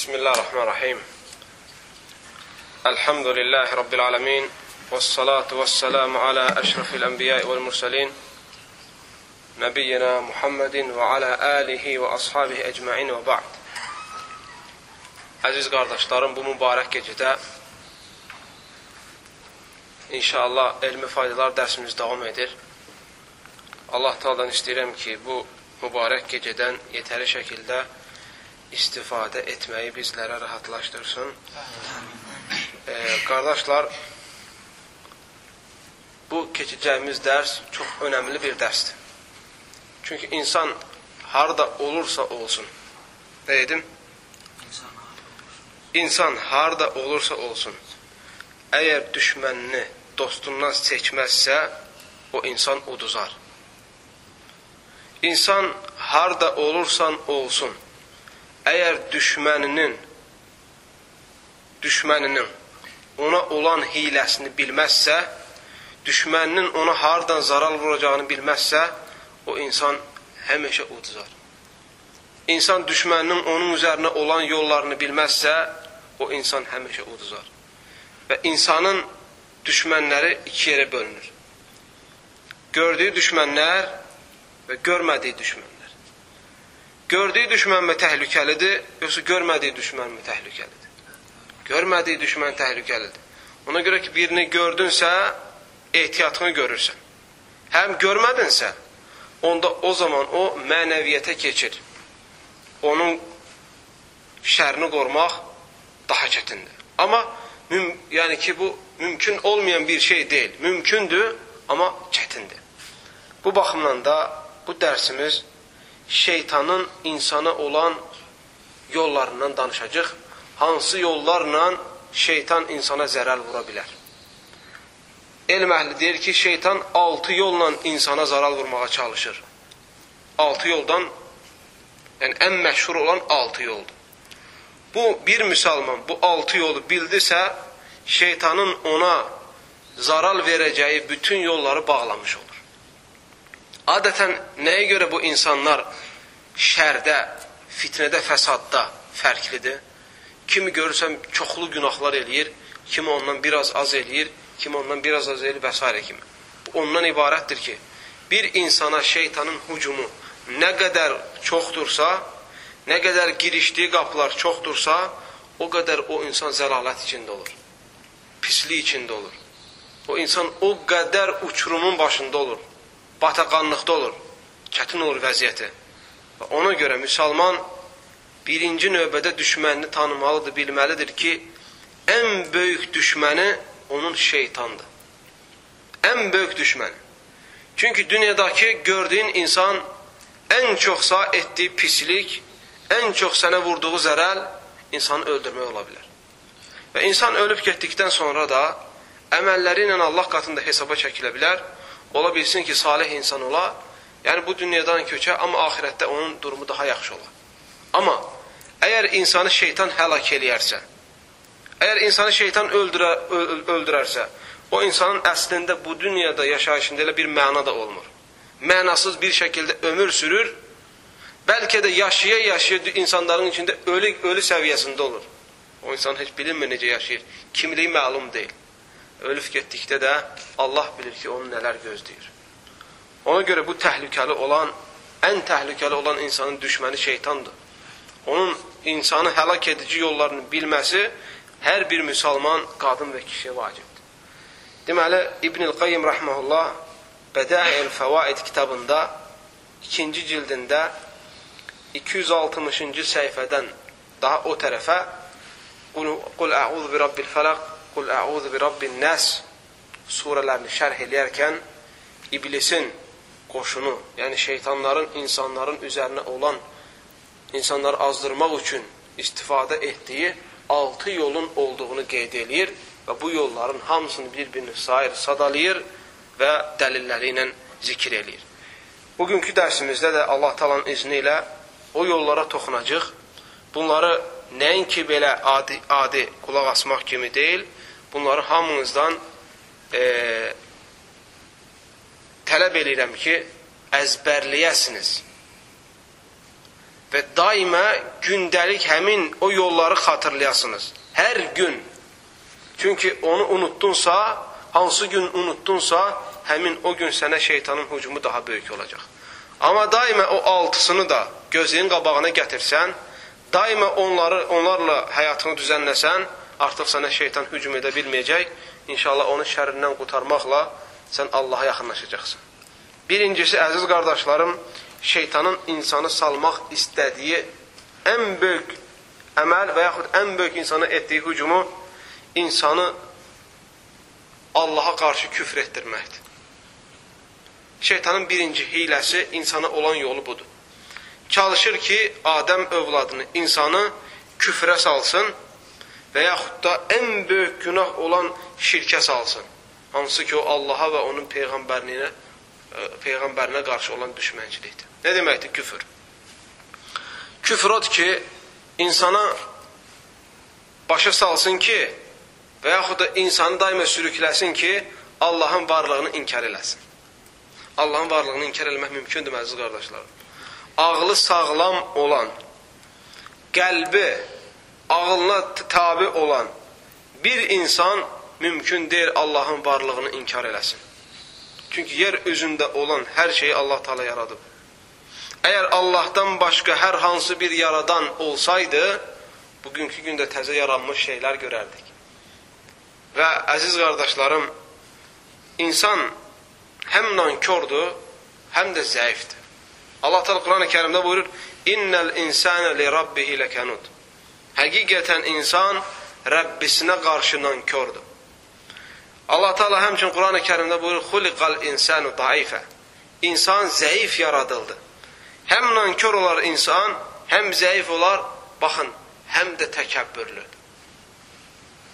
بسم الله الرحمن الرحيم الحمد لله رب العالمين والصلاة والسلام على أشرف الأنبياء والمرسلين نبينا محمد وعلى آله وأصحابه ecmain və ba'd. Əziz qardaşlarım, bu mübarək gecədə inşallah elmi faydalar dərsimiz davam edir. Allah Taala'dan istəyirəm ki, bu mübarək gecədən yetəri şəkildə istifadə etməyi bizlərə rahatlaşdırsın. E, qardaşlar, bu keçəcəyimiz dərs çox önəmli bir dərsdir. Çünki insan harada olursa olsun, nə dedim? İnsan harada olursa olsun, əgər düşmənini dostundan seçməzsə, o insan uduzar. İnsan harada olursan olsun, əgər düşməninin düşməninin ona olan hiləsini bilməzsə, düşməninin ona hardan zarar vuracağını bilməzsə, o insan həmişə uduzar. İnsan düşməninin onun üzərinə olan yollarını bilməzsə, o insan həmişə uduzar. Və insanın düşmənləri iki yerə bölünür. Gördüyü düşmənlər və görmədiyi düşmənlər. Gördüyü düşmən mi təhlükəlidir, yoxsa görmədiyi düşmən mi təhlükəlidir? Görmədiyi düşmən təhlükəlidir. Ona görə ki, birini gördünsə, ehtiyatını görürsən. Həm görmədinsə, onda o zaman o mənəviyyətə keçir. Onun şərini qorumaq daha çətindir. Amma yəni ki, bu mümkün olmayan bir şey deyil. Mümkündür, amma çətindir. Bu baxımdan da bu dərsimiz şeytanın insana olan yollarından danışacaq. Hansı yollarla şeytan insana zərər vura bilər? Elm əhli deyir ki, şeytan altı yolla insana zarar vurmağa çalışır. Altı yoldan, yəni ən məşhur olan altı yoldur. Bu, bir müsəlman bu altı yolu bildirsə, şeytanın ona zarar verəcəyi bütün yolları bağlamış olur. Adətən nəyə görə bu insanlar şərdə, fitnədə, fəsadda fərqlidir? Kimi görürsəm çoxlu günahlar eləyir, kimi ondan biraz az eləyir, kimi ondan biraz az eləyir və s. kimi. Ondan ibarətdir ki, bir insana şeytanın hücumu nə qədər çoxdursa, nə qədər girişdiyi qapılar çoxdursa, o qədər o insan zəlalət içində olur. Pislik içində olur. O insan o qədər uçurumun başında olur bataqanlıqda olur, çətin olur vəziyyəti. Ona görə müsəlman birinci növbədə düşmənini tanımalıdır, bilməlidir ki, ən böyük düşməni onun şeytandır. Ən böyük düşməni. Çünki dünyadakı gördüyün insan ən çoxsa etdiyi pislik, ən çox sənə vurduğu zərəl insanı öldürmək ola bilər. Və insan ölüb getdikdən sonra da əməlləri ilə Allah qatında hesaba çəkilə bilər Ola bilsin ki, salih insan ola, yəni bu dünyadan köçə, amma ahirətdə onun durumu daha yaxşı ola. Amma əgər insanı şeytan həlak eləyərsə, əgər insanı şeytan öldürə, öldürərsə, o insanın əslində bu dünyada yaşayışında elə bir məna da olmur. Mənasız bir şəkildə ömür sürür, bəlkə də yaşaya-yaşaya insanların içində ölü, ölü səviyyəsində olur. O insan heç bilinmir necə yaşayır, kimliyi məlum deyil ölüb getdikdə də Allah bilir ki, onu nələr gözləyir. Ona görə bu təhlükəli olan, ən təhlükəli olan insanın düşməni şeytandır. Onun insanı həlak edici yollarını bilməsi hər bir müsəlman, qadın və kişiyə vacibdir. Deməli, İbn-i Qayyim rəhməhullah Bədə'il Fəvaid kitabında ikinci cildində 260-cı səhifədən daha o tərəfə Qul əuzu bi rabbil fələq Qul əuzu bi rabbin nəs surələrini şərh eləyərkən iblisin qoşunu, yəni şeytanların insanların üzərinə olan insanları azdırmaq üçün istifadə etdiyi altı yolun olduğunu qeyd eləyir və bu yolların hamısını bir-birini sayır, sadalayır və dəlilləri ilə zikr eləyir. Bugünkü dərsimizdə də Allah talanın izni ilə o yollara toxunacaq. Bunları nəinki belə adi, adi qulaq asmaq kimi deyil, bunları hamınızdan e, tələb edirəm ki, əzbərləyəsiniz. və daimə gündəlik həmin o yolları xatırlayasınız. Hər gün. Çünki onu unutdunsa, hansı gün unutdunsa, həmin o gün sənə şeytanın hücumu daha böyük olacaq. Amma daimə o altısını da gözünün qabağına gətirsən, daimə onları onlarla həyatını düzənləsən, artıq sənə şeytan hücum edə bilməyəcək. İnşallah onu şərrindən qurtarmaqla sən Allaha yaxınlaşacaqsan. Birincisi, əziz qardaşlarım, şeytanın insanı salmaq istədiyi ən böyük əməl və yaxud ən böyük insana etdiyi hücumu insanı Allaha qarşı küfr etdirməkdir. Şeytanın birinci hiləsi insana olan yolu budur. Çalışır ki, Adəm övladını, insanı küfrə salsın və yaxud da ən böyük günah olan şirkə salsın. Hansı ki, o Allaha və onun peyğəmbərinə, e, peyğəmbərinə qarşı olan düşmənçilikdir. Nə deməkdir küfür? Küfür odur ki, insana başa salsın ki, və yaxud da insanı daima sürükləsin ki, Allahın varlığını inkar eləsin. Allahın varlığını inkar eləmək mümkündür, əziz qardaşlar. Ağlı sağlam olan, qəlbi ağlına tabi olan bir insan mümkün deyil Allahın varlığını inkar eləsin. Çünki yer üzündə olan hər şeyi Allah Taala yaradıb. Əgər Allahdan başqa hər hansı bir yaradan olsaydı, bugünkü gündə təzə yaranmış şeylər görərdik. Və əziz qardaşlarım, insan həm nankordur, həm də zəifdir. Allah Teala Quran-ı Kərimdə buyurur: "İnnel insane li rabbihi lekanud." Həqiqətən insan Rəbbisinə qarşı nankordur. Allah Teala həmçinin Quran-ı Kərimdə buyurur: "Xuliqal insanu daifa." İnsan zəif yaradıldı. Həm nankor olar insan, həm zəif olar, baxın, həm də təkəbbürlü.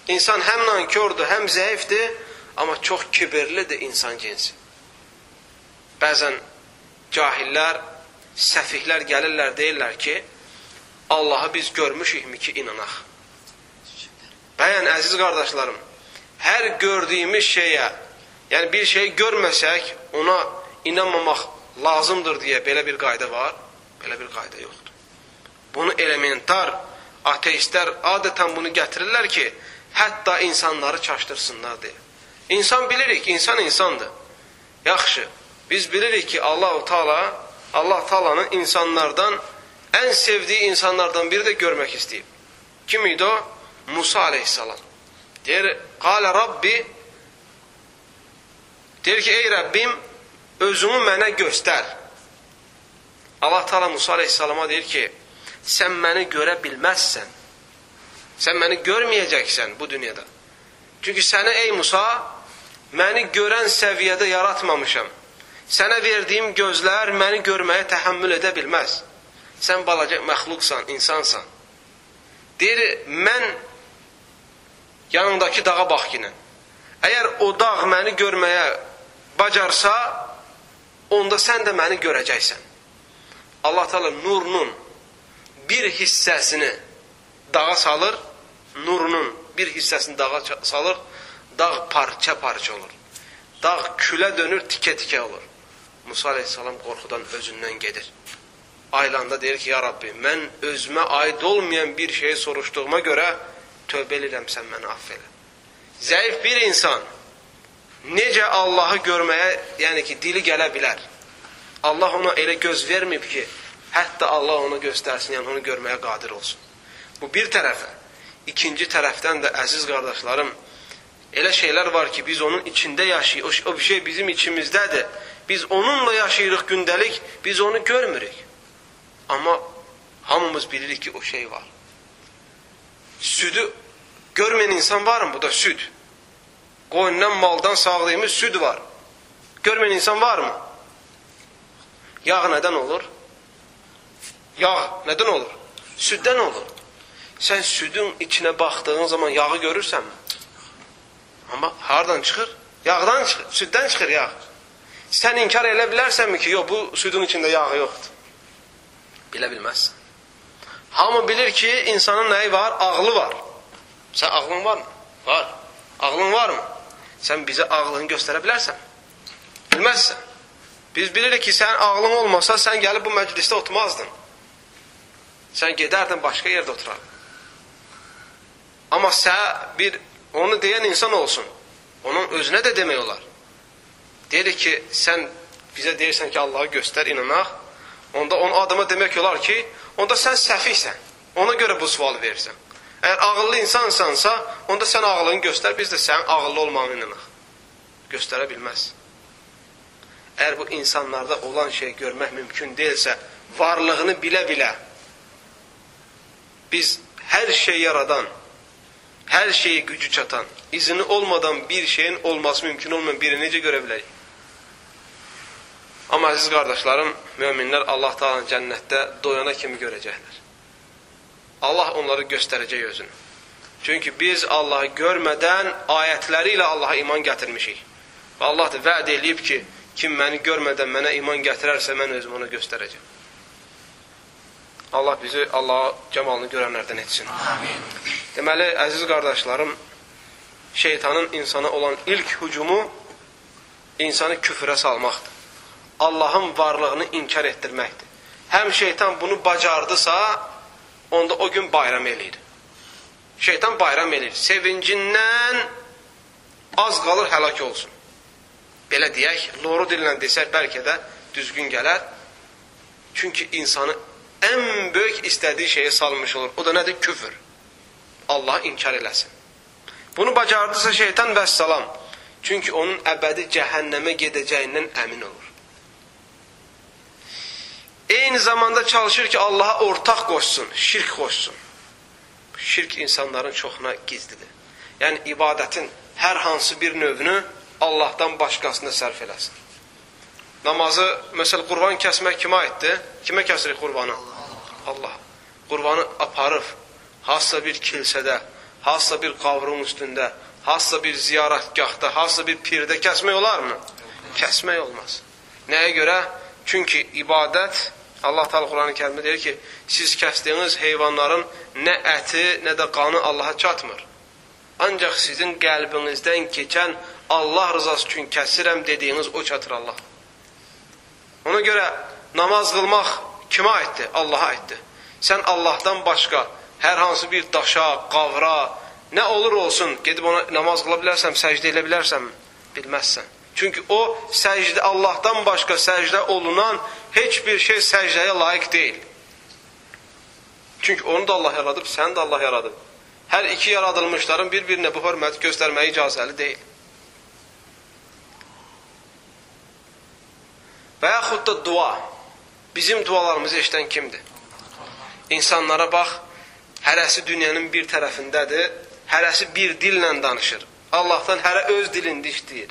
İnsan həm nankordur, həm zəifdir, amma çox kibirlidir insan cinsi. Bəzən cahillər, səfihlər gəlirlər, deyirlər ki, Allahı biz görmüşükmü ki, inanaq. Bəyən, əziz qardaşlarım, hər gördüyümüz şeyə, yəni bir şey görməsək, ona inanmamaq lazımdır deyə belə bir qayda var. Belə bir qayda yoxdur. Bunu elementar ateistlər adətən bunu gətirirlər ki, hətta insanları çaşdırsınlar deyə. İnsan bilirik, insan insandır. Yaxşı, biz bilirik ki, Allah-u Teala Allah Taala'nın insanlardan ən sevdiyi insanlardan biri də görmək istəyib. Kim idi o? Musa aleyhissalam. Deyir, qalə Rabbi deyir ki, ey Rəbbim, özünü mənə göstər. Allah Teala Musa aleyhissalama deyir ki, sən məni görə bilməzsən. Sən məni görməyəcəksən bu dünyada. Çünki səni ey Musa, məni görən səviyyədə yaratmamışam. Sənə verdiyim gözlər məni görməyə təhəmmül edə bilməz. Sən balaca məxluqsan, insansan. Deyir, mən yanındakı dağa bax yenə. Əgər o dağ məni görməyə bacarsa, onda sən də məni görəcəksən. Allah Teala nurunun bir hissəsini dağa salır, nurunun bir hissəsini dağa salır, dağ parça-parça olur. Dağ külə dönür, tikə-tikə olur. Musa aleyhissalam qorxudan özündən gedir. Aylanda deyir ki, ya Rabbi, mən özümə aid olmayan bir şeyi soruşduğuma görə tövbə edirəm, sən məni aff elə. Zəif bir insan necə Allahı görməyə, yəni ki, dili gələ bilər. Allah ona elə göz verməyib ki, hətta Allah ona göstərsin, yəni onu görməyə qadir olsun. Bu bir tərəfə. İkinci tərəfdən də əziz qardaşlarım, elə şeylər var ki, biz onun içində yaşayırıq. O, o bir şey bizim içimizdədir. Biz onunla yaşayırıq gündəlik, biz onu görmürük. Amma hamımız bilirik ki, o şey var. Südü görməyən insan varmı? Bu da süd. Qoyundan, maldan sağlayımız süd var. Görməyən insan varmı? Yağ nədən olur? Yağ nədən olur? Süddən olur. Sən südün içinə baxdığın zaman yağı görürsənmi? Amma hardan çıxır? Yağdan çıxır, süddən çıxır yağ. Sən inkar elə bilərsənmi ki, yox, bu südün içində yağ yoxdur? Bilə bilməzsən. Hamı bilir ki, insanın nəyi var? Ağlı var. Sən ağlın varmı? Var. Ağlın varmı? Sən bizə ağlını göstərə bilərsən? Bilməzsən. Biz bilirik ki, sən ağlın olmasa, sən gəlib bu məclisdə oturmazdın. Sən gedərdin başqa yerdə oturardın. Amma sən bir onu deyən insan olsun. Onun özünə də demək olar. Deyir ki, sən bizə deyirsən ki, Allahı göstər, inanaq. Onda onu adama demək olar ki, onda sən səfihsən. Ona görə bu sualı verirsən. Əgər ağıllı insansansa, onda sən ağıllığını göstər, biz də sənin ağıllı olmağını inanaq. Göstərə bilməz. Əgər bu insanlarda olan şey görmək mümkün deyilsə, varlığını bilə-bilə biz hər şey yaradan, hər şeyi gücü çatan, izini olmadan bir şeyin olması mümkün olmayan biri necə görə bilərik? Amma əziz qardaşlarım, möminlər Allah Taala'nın cənnətdə doyana kimi görəcəklər. Allah onları göstərəcək özünü. Çünki biz Allahı görmədən ayətləri ilə Allaha iman gətirmişik. Və Allah da vəd eləyib ki, kim məni görmədən mənə iman gətirərsə, mən özüm ona göstərəcəm. Allah bizi Allaha cəmalını görənlərdən etsin. Amin. Deməli, əziz qardaşlarım, şeytanın insana olan ilk hücumu insanı küfrə salmaqdır. Allahın varlığını inkar etdirməkdir. Həm şeytan bunu bacardısa, onda o gün bayram eləyir. Şeytan bayram eləyir. Sevincindən az qalır həlak olsun. Belə deyək, loru dillə desək bəlkə də düzgün gələr. Çünki insanı ən böyük istədiyi şeyə salmış olur. O da nədir? Küfür. Allah inkar eləsin. Bunu bacardısa şeytan vəssalam. Çünki onun əbədi cəhənnəmə gedəcəyindən əmin olur. Eyni zamanda çalışır ki, Allaha ortaq qoşsun, şirk qoşsun. Şirk insanların çoxuna gizlidir. Yəni, ibadətin hər hansı bir növünü Allahdan başqasına sərf eləsin. Namazı, məsəl, qurban kəsmək kimə aiddir? Kimə kəsirik qurbanı? Allah. Qurbanı aparıb, hansısa bir kilsədə, hansısa bir qavrun üstündə, hansısa bir ziyarətgahda, hansısa bir pirdə kəsmək olarmı? Kəsmək olmaz. Nəyə görə? Çünki ibadət Allah Teala Quran-ı Kərimdə deyir ki, siz kəsdiyiniz heyvanların nə əti, nə də qanı Allaha çatmır. Ancaq sizin qəlbinizdən keçən Allah rızası üçün kəsirəm dediyiniz o çatır Allah. Ona görə namaz qılmaq kimə aiddir? Allaha aiddir. Sən Allahdan başqa hər hansı bir daşa, qavra, nə olur olsun, gedib ona namaz qıla bilərsən, səcdə edə bilərsən, bilməzsən. Çünki o səcdə Allahdan başqa səcdə olunan heç bir şey səcdəyə layiq deyil. Çünki onu da Allah yaradıb, səni də Allah yaradıb. Hər iki yaradılmışların bir-birinə bu hörməti göstərməyə icazəli deyil. Və yaxud da dua. Bizim dualarımızı eşdən kimdir? İnsanlara bax, hərəsi dünyanın bir tərəfindədir, hərəsi bir dillə danışır. Allahdan hərə öz dilində işləyir.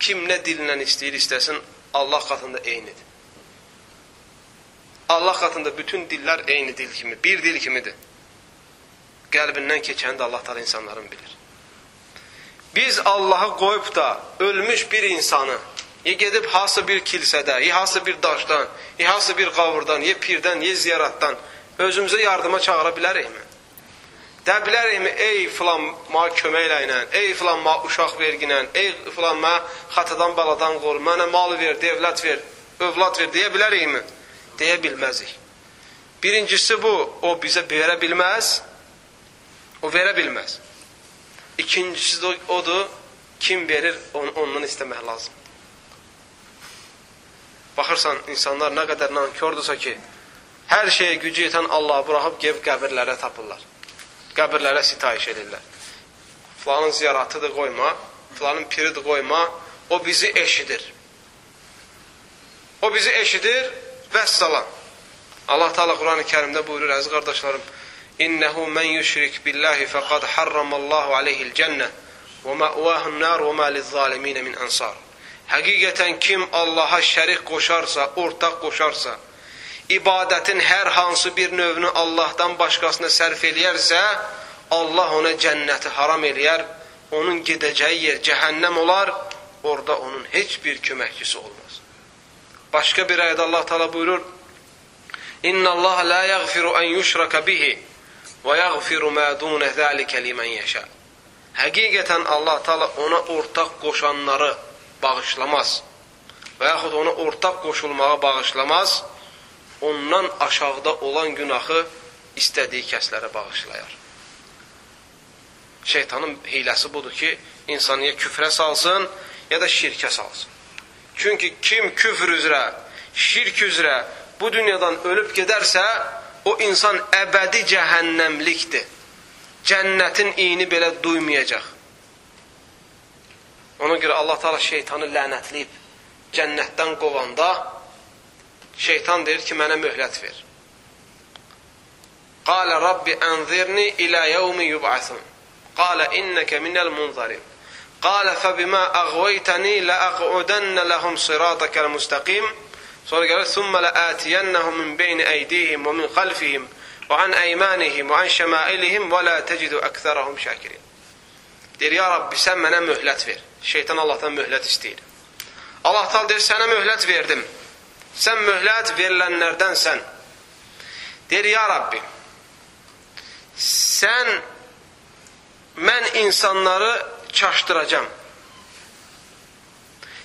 Kim nə dillə istəyir, istəsin, Allah qatında eynidir. Allah qatında bütün dillər eyni dil kimi, bir dil kimidir. Qəlbindən keçəni də Allah təala insanların bilir. Biz Allahı qoyub da ölmüş bir insanı ya gedib hansı bir kilsədə, ya hansı bir daşdan, ya hansı bir qavurdan, ya pirdən, ya ziyaratdan özümüzə yardıma çağıra bilərikmi? Də bilərikmi, ey filan ma kömək eləyinə, ey filan ma uşaq verginə, ey filan ma xatadan baladan qor, mənə mal ver, devlət ver, övlad ver deyə bilərikmi? Deyə bilməzik. Birincisi bu, o bizə verə bilməz, o verə bilməz. İkincisi də odur, kim verir, onu, ondan istəmək lazım. Baxırsan, insanlar nə qədər nankordursa ki, hər şeyə gücü yetən Allahı buraxıb gəlib qəbirlərə tapırlar. Qəbirlərə sitayiş edirlər. Filanın ziyaratıdır qoyma, filanın piridir qoyma, o bizi eşidir. O bizi eşidir, vəssalam. Allah Teala Quran-ı Kərimdə buyurur, əziz qardaşlarım, İnnehu men yushrik billahi faqad harramallahu aleyhi'l cennə və ma'vahun nar və ma lizzalimin min ansar. Həqiqətən kim Allaha şərik qoşarsa, ortaq qoşarsa, ibadətin hər hansı bir növünü Allahdan başqasına sərf eləyərsə, Allah ona cənnəti haram eləyər, onun gedəcəyi yer cəhənnəm olar, orada onun heç bir köməkçisi olmaz. Başqa bir ayədə Allah Teala buyurur: "İnna Allah la yaghfiru an yushraka bihi və yaghfiru ma dun zalika limen yasha." Həqiqətən Allah Teala ona ortaq qoşanları bağışlamaz və yaxud ona ortaq qoşulmağı bağışlamaz. Ondan aşağıda olan günahı istədiyi kəslərə bağışlayar. Şeytanın hiyləsi budur ki, insanı ya küfrə salsın, ya da şirkə salsın. Çünki kim küfr üzrə, şirk üzrə bu dünyadan ölüb gedərsə, o insan əbədi cəhənnəmlikdir. Cənnətin iyini belə duymayacaq. Ona görə Allah Taala şeytanı lənətləyib cənnətdən qovanda şeytan deyir ki, mənə möhlət ver. Qalə Rabbi ənzirni ilə yevmi yub'asın. Qalə innəkə minəl munzarin. Qalə fəbimə əğveytəni ləəqudənnə ləhum siratəkəl müstəqim. Sonra gəlir, sümmə ləətiyənnəhum min beyni əydihim və min xalfihim və an əymanihim və an şəmailihim və lə təcidu əksərəhum şəkirin. Deyir, ya Rabbi, sən mənə möhlət ver. Şeytan Allahdan möhlət istəyir. Allah tal deyir, sənə möhlət verdim. Sən möhlət verilənlərdənsən. Deyir, ya Rabbi, sən, mən insanları çaşdıracam.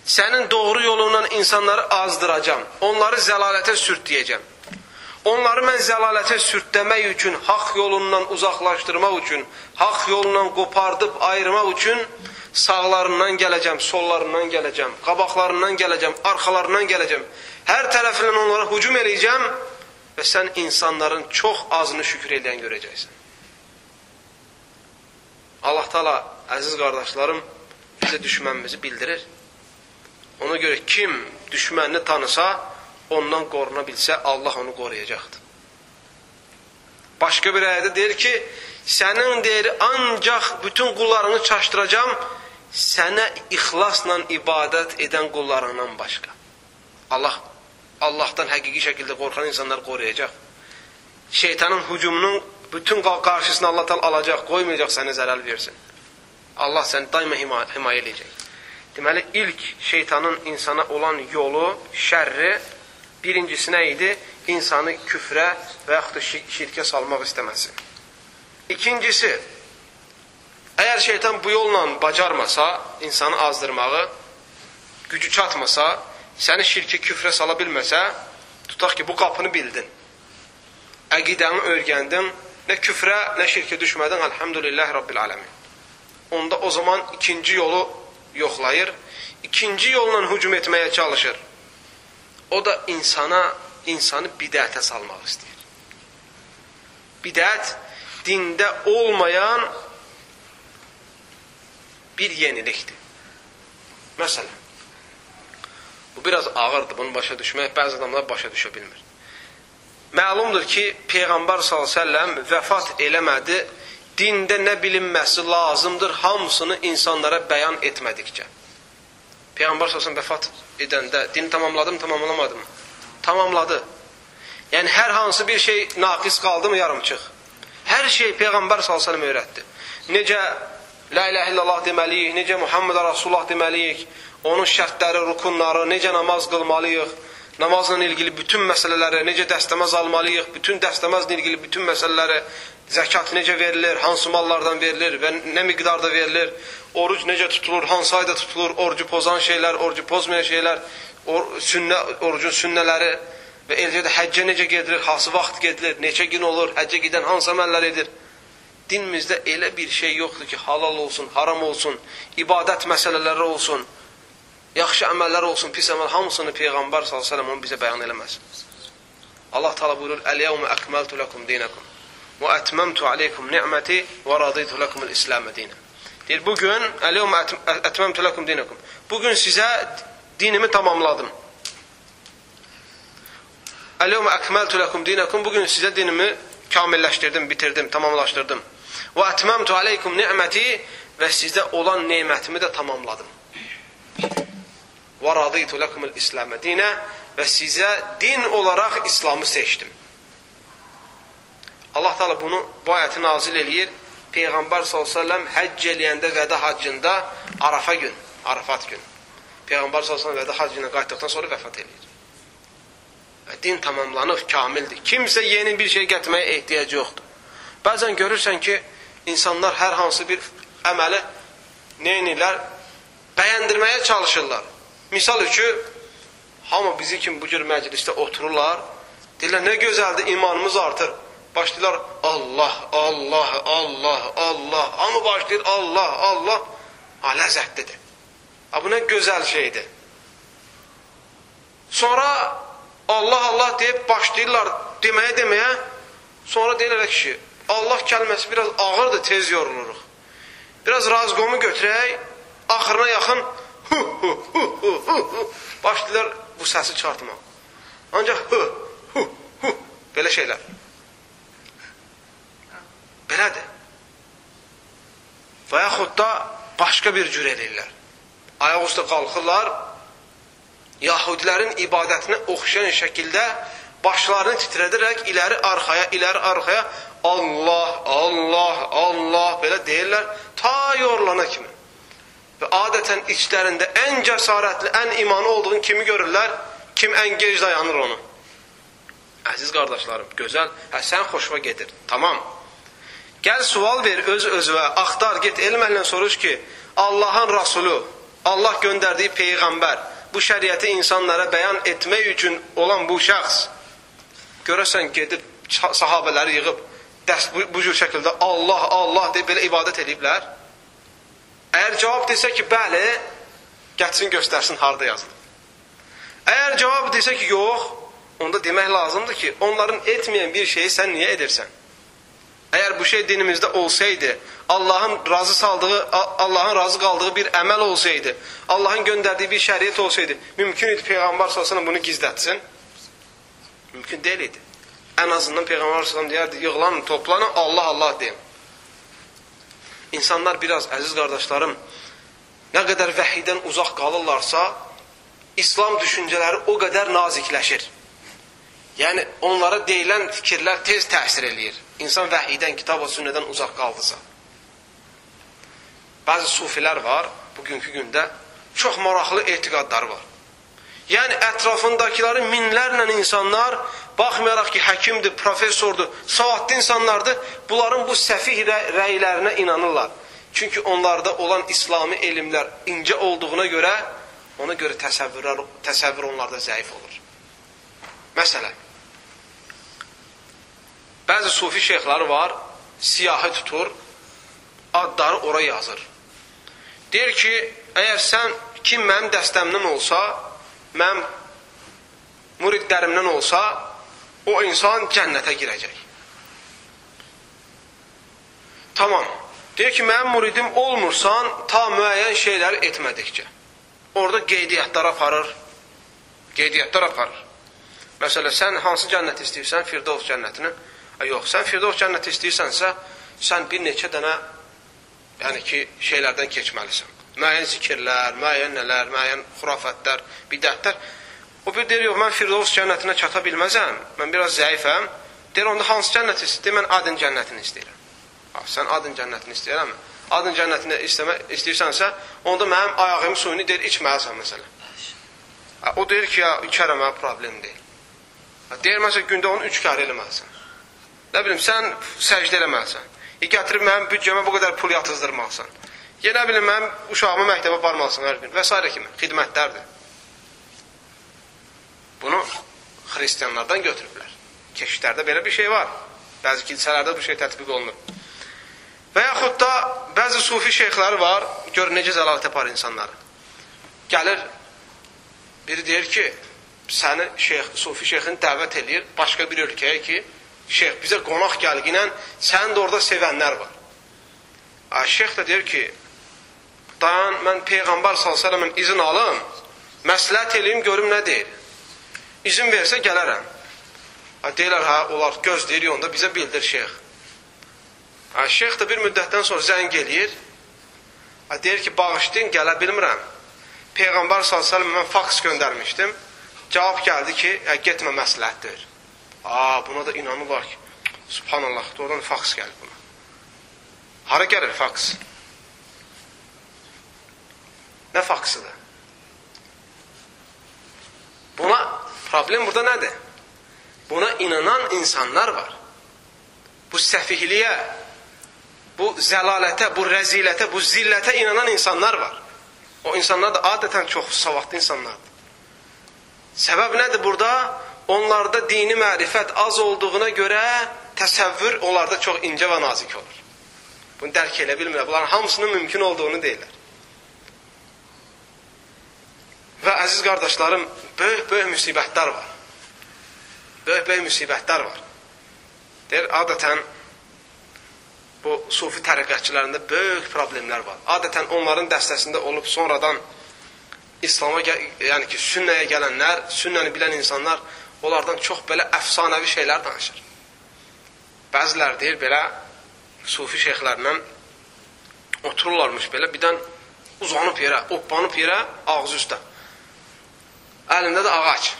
Sənin doğru yolundan insanları azdıracam. Onları zəlalətə sürtləyəcəm. Onları mən zəlalətə sürtləmək üçün, haqq yolundan uzaqlaşdırmaq üçün, haqq yolundan qopardıb ayırmaq üçün sağlarından gələcəm, sollarından gələcəm, qabaqlarından gələcəm, arxalarından gələcəm. Hər tərəfindən onlara hücum eləyəcəm və sən insanların çox azını şükür edən görəcəksən. Allah Taala əziz qardaşlarım bizə düşmənimizi bildirir. Ona görə kim düşmənini tanısa, ondan qoruna bilsə, Allah onu qoruyacaqdır. Başqa bir ayədə deyir ki, sənin deyir, ancaq bütün qullarını çaşdıracam, sənə ixlasla ibadət edən qullarından başqa. Allah Allahdan həqiqi şəkildə qorxan insanlar qoruyacaq. Şeytanın hücumunun bütün qarşısını Allah təala alacaq, qoymayacaq sənə zərər versin. Allah səni daima himayə edəcək. Deməli, ilk şeytanın insana olan yolu, şərri birincisi nə idi? İnsanı küfrə və yaxud da şirkə salmaq istəməsi. İkincisi, əgər şeytan bu yolla bacarmasa, insanı azdırmağı, gücü çatmasa, səni şirkə, küfrə sala bilməsə, tutaq ki, bu qapını bildin. Əqidəni öyrəndin, nə küfrə, nə şirkə düşmədin, əlhəmdülillah Rabbil aləmin. Onda o zaman ikinci yolu yoxlayır, ikinci yolla hücum etməyə çalışır. O da insana, insanı bidətə salmaq istəyir. Bidət dində olmayan bir yenilikdir. Məsələn, bu biraz ağırdır, bunu başa düşmək, bəzi adamlar başa düşə bilmir. Məlumdur ki, Peyğəmbər s.ə.v vəfat eləmədi, dində nə bilinməsi lazımdır, hamısını insanlara bəyan etmədikcə. Peyğəmbər s.ə.v vəfat edəndə din tamamladım, tamamlamadım? Tamamladı. Yəni, hər hansı bir şey naqis qaldı mı yarımçıq? Hər şey Peyğəmbər s.ə.v öyrətdi. Necə La ilahe illallah deməliyik, necə Muhammed Rasulullah deməliyik, onun şərtləri, rukunları, necə namaz qılmalıyıq, namazla ilgili bütün məsələləri, necə dəstəməz almalıyıq, bütün dəstəməzlə ilgili bütün məsələləri, zəkat necə verilir, hansı mallardan verilir və nə miqdarda verilir, oruc necə tutulur, hansı ayda tutulur, orucu pozan şeylər, orucu pozmayan şeylər, or sünnə, orucun sünnələri və eləcə də həccə necə gedilir, hansı vaxt gedilir, neçə gün olur, həccə gedən hansı əməllər edir. Dinimizdə elə bir şey yoxdur ki, halal olsun, haram olsun, ibadət məsələləri olsun, yaxşı əməllər olsun, pis əməl hamısını Peyğəmbər s.ə.v onu bizə bəyan eləməz. Allah Teala buyurur: "Əl-yevmə əkməltu lakum dinakum və ətməmtu aleykum ni'məti və raditu lakum el-İslam dinan." Deyir, bu gün əl-yevmə ətməmtu lakum dinakum. Bu gün dinimi tamamladım. Əl-yevmə əkməltu lakum dinakum. Bu gün dinimi kamilləşdirdim, bitirdim, tamamlaşdırdım. Və ətməmtu aleykum ni'məti və sizdə olan nemətimi də tamamladım və raditu lakumul İslamə dinə və sizə din olaraq İslamı seçdim. Allah Teala bunu bu ayəti nazil eləyir. Peyğəmbər s.ə.v həcc eləyəndə vədə haccında Arafa gün, Arafat gün. Peyğəmbər s.ə.v vədə haccına qayıtdıqdan sonra vəfat eləyir. Və din tamamlanıb, kamildir. Kimsə yeni bir şey gətirməyə ehtiyac yoxdur. Bəzən görürsən ki, insanlar hər hansı bir əməli neynirlər? Bəyəndirməyə çalışırlar. Misal üçün, hamı bizi kimi bu cür məclisdə otururlar, deyirlər, nə gözəldir, imanımız artır. Başlayırlar Allah, Allah, Allah, Allah. Hamı başlayır Allah, Allah. Ha, ləzzətlidir. Ha, bu nə gözəl şeydir. Sonra Allah, Allah deyib başlayırlar deməyə deməyə. Sonra deyirlər ki, Allah kəlməsi biraz ağırdır, tez yoruluruq. Biraz razqomu götürək, axırına yaxın hu, hu, hu, hu, hu, hu, başlayırlar bu səsi çıxartmaq. Ancaq hu, hu, hu, belə şeylər. Belədir. Və yaxud da başqa bir cür edirlər. Ayaq üstə qalxırlar, Yahudilərin ibadətinə oxşayan şəkildə başlarını titrədirək iləri arxaya, iləri arxaya Allah, Allah, Allah belə deyirlər ta yorulana kimi. Və adətən içlərində ən cəsarətli, ən imanı olduğunu kimi görürlər? Kim ən gec dayanır onu? Əziz qardaşlarım, gözəl, hə, sən xoşuma gedir. Tamam. Gəl sual ver öz özünə, axtar, get elm əhlindən soruş ki, Allahın Rasulü, Allah göndərdiyi peyğəmbər bu şəriəti insanlara bəyan etmək üçün olan bu şəxs görəsən gedib sahabələri yığıb dəst bu, bu cür şəkildə Allah, Allah deyib belə ibadət ediblər. Əgər cavab desə ki, bəli, gətirsin göstərsin harda yazılıb. Əgər cavab desə ki, yox, onda demək lazımdır ki, onların etməyən bir şeyi sən niyə edirsən? Əgər bu şey dinimizdə olsaydı, Allahın razı saldığı, Allahın razı qaldığı bir əməl olsaydı, Allahın göndərdiyi bir şəriət olsaydı, mümkün idi Peyğəmbər sallallahu bunu gizlətsin? Mümkün deyil idi. Ən azından Peyğəmbər sallallahu deyərdi, yığılan, toplanın, Allah Allah deyin. İnsanlar biraz əziz qardaşlarım, nə qədər vəhiydən uzaq qalırlarsa, İslam düşüncələri o qədər nazikləşir. Yəni onlara deyilən fikirlər tez təsir eləyir. İnsan vəhiydən, kitab və sünnədən uzaq qaldısa. Bəzi sufilər var, bugünkü gündə çox maraqlı etiqadları var. Yəni ətrafındakiləri minlərlə insanlar, baxmayaraq ki, həkimdir, professordur, savadlı insanlardır, bunların bu səfih rə rəylərinə inanırlar. Çünki onlarda olan İslami elmlər incə olduğuna görə, ona görə təsəvvürlər, təsəvvür onlarda zəif olur. Məsələn, bəzi sufi şeyxləri var, siyahı tutur, adları ora yazır. Deyir ki, əgər sən kim mənim dəstəmdən olsa, mənim muridlərimdən olsa, o insan cənnətə girəcək. Tamam. Deyir ki, mənim muridim olmursan, ta müəyyən şeyləri etmədikcə. Orada qeydiyyatlar aparır. Qeydiyyatlar aparır. Məsələn, sən hansı cənnət istəyirsən? Firdovs cənnətini. A, yox, sən Firdovs cənnəti istəyirsənsə, sən bir neçə dənə yəni ki, şeylərdən keçməlisən. Müəyyən zikirlər, müəyyən nələr, müəyyən xurafətlər, bidətlər. O bir deyir, yox, mən Firdovs cənnətinə çata bilməzəm, mən biraz zəifəm. Deyir, onda hansı cənnəti istəyir? Mən adın cənnətini istəyirəm. Ha, sən adın cənnətini istəyirəm. Adın cənnətini istəmə, istəyirsənsə, onda mənim ayağımın suyunu deyir, içməlisən məsələn. O deyir ki, ya, içərəm, mənə problem deyil. Deyir, məsələn, gündə onu üç kar eləməlisən. Nə bilim, sən səcdə eləməlisən. E, gətirib mənim büdcəmə bu qədər pul yatızdırmalısan. Yenə bilim, mənim uşağımı məktəbə aparmalısan hər gün və s. kimi xidmətlərdir. Bunu xristiyanlardan götürüblər. Keşiklərdə belə bir şey var. Bəzi kilsələrdə bu şey tətbiq olunur. Və yaxud da bəzi sufi şeyxləri var, gör necə zəlalət yapar insanları. Gəlir, biri deyir ki, səni şeyx, sufi şeyxini dəvət edir başqa bir ölkəyə ki, şeyx bizə qonaq gəlginə sənin də orada sevənlər var. A, şeyx də deyir ki, dayan, mən Peyğəmbər s.ə.v-in izin alım, məsləhət eləyim, görüm nə deyir. İzin versə gələrəm. Ha, deyirlər, hə, olar, gözləyir, onda bizə bildir şeyx. Ha, şeyx də bir müddətdən sonra zəng eləyir. Ha, deyir ki, bağışlayın, gələ bilmirəm. Peyğəmbər s.ə.v mən faks göndərmişdim. Cavab gəldi ki, hə, getmə məsləhətdir. Aa, buna da inanırlar ki, subhanallah, oradan faks gəlir buna. Hara gəlir faks? Nə faksıdır? Buna Problem burada nədir? Buna inanan insanlar var. Bu səfihliyə, bu zəlalətə, bu rəzilətə, bu zillətə inanan insanlar var. O insanlar da adətən çox savadlı insanlardır. Səbəb nədir burada? Onlarda dini mərifət az olduğuna görə təsəvvür onlarda çox incə və nazik olur. Bunu dərk elə bilmirlər. Bunların hamısının mümkün olduğunu deyirlər. Və əziz qardaşlarım, böyük-böyük müsibətlər var. Böyük-böyük müsibətlər var. Deyir, adətən bu sufi təriqətçilərində böyük problemlər var. Adətən onların dəstəsində olub sonradan İslama, yəni ki, sünnəyə gələnlər, sünnəni bilən insanlar onlardan çox belə əfsanəvi şeylər danışır. Bəzilər deyir, belə sufi şeyxlərlə otururlarmış belə, birdən uzanıb yerə, oppanıb yerə, ağzı üstə. Əlində də ağac.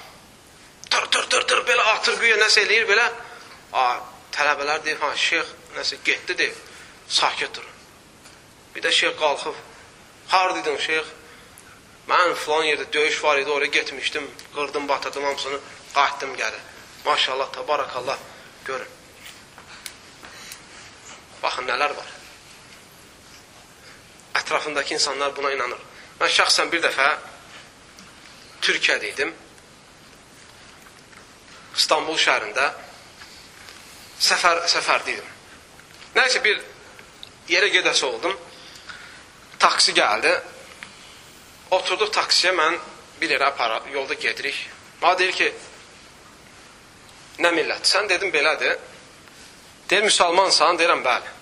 Tır, tır, tır, tır, belə atır güya, nəsə eləyir, belə. A, tələbələr deyir, ha, şeyx nəsə getdi deyir, sakit durun. Bir də şeyx qalxıb, hardaydın şeyx? Mən filan yerdə döyüş var idi, oraya getmişdim, qırdım, batırdım hamısını, qayıtdım gəlir. Maşallah, tabarakallah, görün. Baxın, nələr var. Ətrafındakı insanlar buna inanır. Mən şəxsən bir dəfə Türkiyədə idim. İstanbul şəhərində səfər, səfərdəydim. Nəysə bir yerə gedəsi oldum. Taksi gəldi. Oturduq taksiyə, mən bir yerə apara, yolda gedirik. Mənə deyir ki, nə millət? Sən dedim belədir. Deyir, müsəlmansan? Deyirəm, bəli.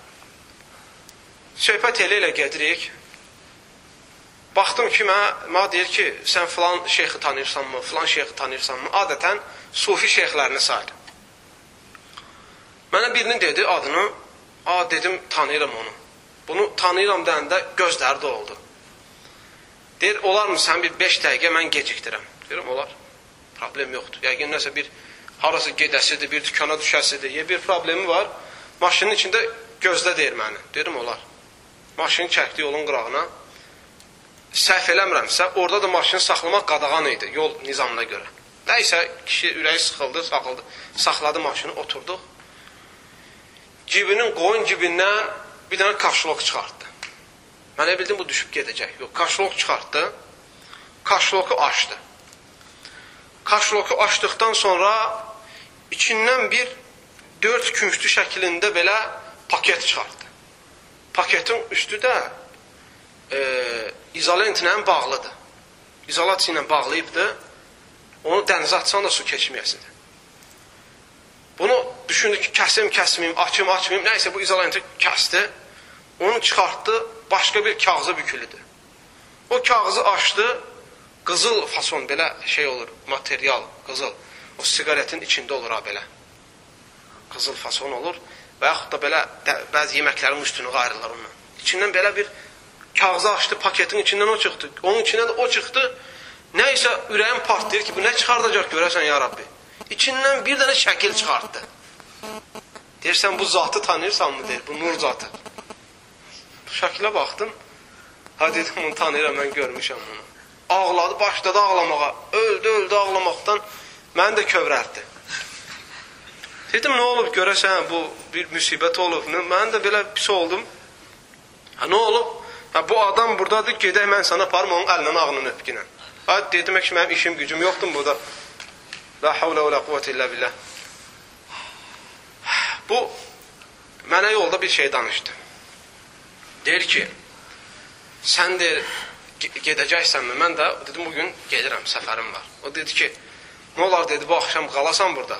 Söhbət elə ilə gedirik. Baxdım ki, mənə, mənə deyir ki, sən filan şeyxi tanıyırsanmı, filan şeyxi tanıyırsanmı? Adətən sufi şeyxlərini sayır. Mənə birinin dedi adını, a dedim tanıyıram onu. Bunu tanıyıram deyəndə gözləri də oldu. Deyir, olarmı sən bir 5 dəqiqə mən gecikdirəm? Deyirəm, olar. Problem yoxdur. Yəqin nəsə bir harası gedəsidir, bir dükana düşəsidir, ya bir problemi var. Maşının içində gözlə deyir məni. Deyirəm, olar. Maşını çəkdi yolun qırağına. Səhv eləmirəmsə, orada da maşını saxlamaq qadağan idi yol nizamına görə. Nəysə, kişi ürəyi sıxıldı, saxıldı, saxladı maşını, oturduq. Cibinin, qoyun cibindən bir dənə kaşlok çıxartdı. Mən elə bildim, bu düşüb gedəcək. Yox, kaşlok çıxartdı, kaşloku açdı. Kaşloku açdıqdan sonra içindən bir dörd künclü şəklində belə paket çıxartdı. Paketin üstü də e, izolentlə bağlıdır. İzolasiya ilə bağlayıbdır. Onu dənizə atsan da su keçməyəsidir. Bunu düşündü ki, kəsim, kəsməyim, açım, açmayım. Nəysə bu izolenti kəsdi. Onu çıxartdı, başqa bir kağıza bükülüdür. O kağızı açdı, qızıl fason belə şey olur, material, qızıl. O siqaretin içində olur ha belə. Qızıl fason olur və yaxud da belə də, bəzi yeməklərin üstünü qayırırlar onunla. İçindən belə bir kağızı açdı, paketin içindən o çıxdı. Onun içindən də o çıxdı. Nə isə ürəyim partlayır ki, bu nə çıxardacaq görəsən ya Rabbi. İçindən bir dənə şəkil çıxartdı. Deyirsən, bu zatı tanıyırsanmı? Deyir, bu nur zatı. Şəkilə baxdım. Ha dedim, bunu tanıyıram, mən görmüşəm bunu. Ağladı, başladı ağlamağa. Öldü, öldü ağlamaqdan. Məni də kövrəltdi. Dedim, nə olub görəsən, bu bir müsibət olub. Mən də belə pis oldum. Ha, nə olub? Ha, bu adam buradadır, gedək mən sana aparım, onun əlindən ağlını öpkünə. Ha, dedim ki, mənim işim, gücüm yoxdur burada. La havlə və la quvvət illə billah. Bu, mənə yolda bir şey danışdı. Deyir ki, sən deyir, gedəcəksənmi? Mən də dedim, bugün gedirəm, səfərim var. O dedi ki, nə olar dedi, bu axşam qalasan burada.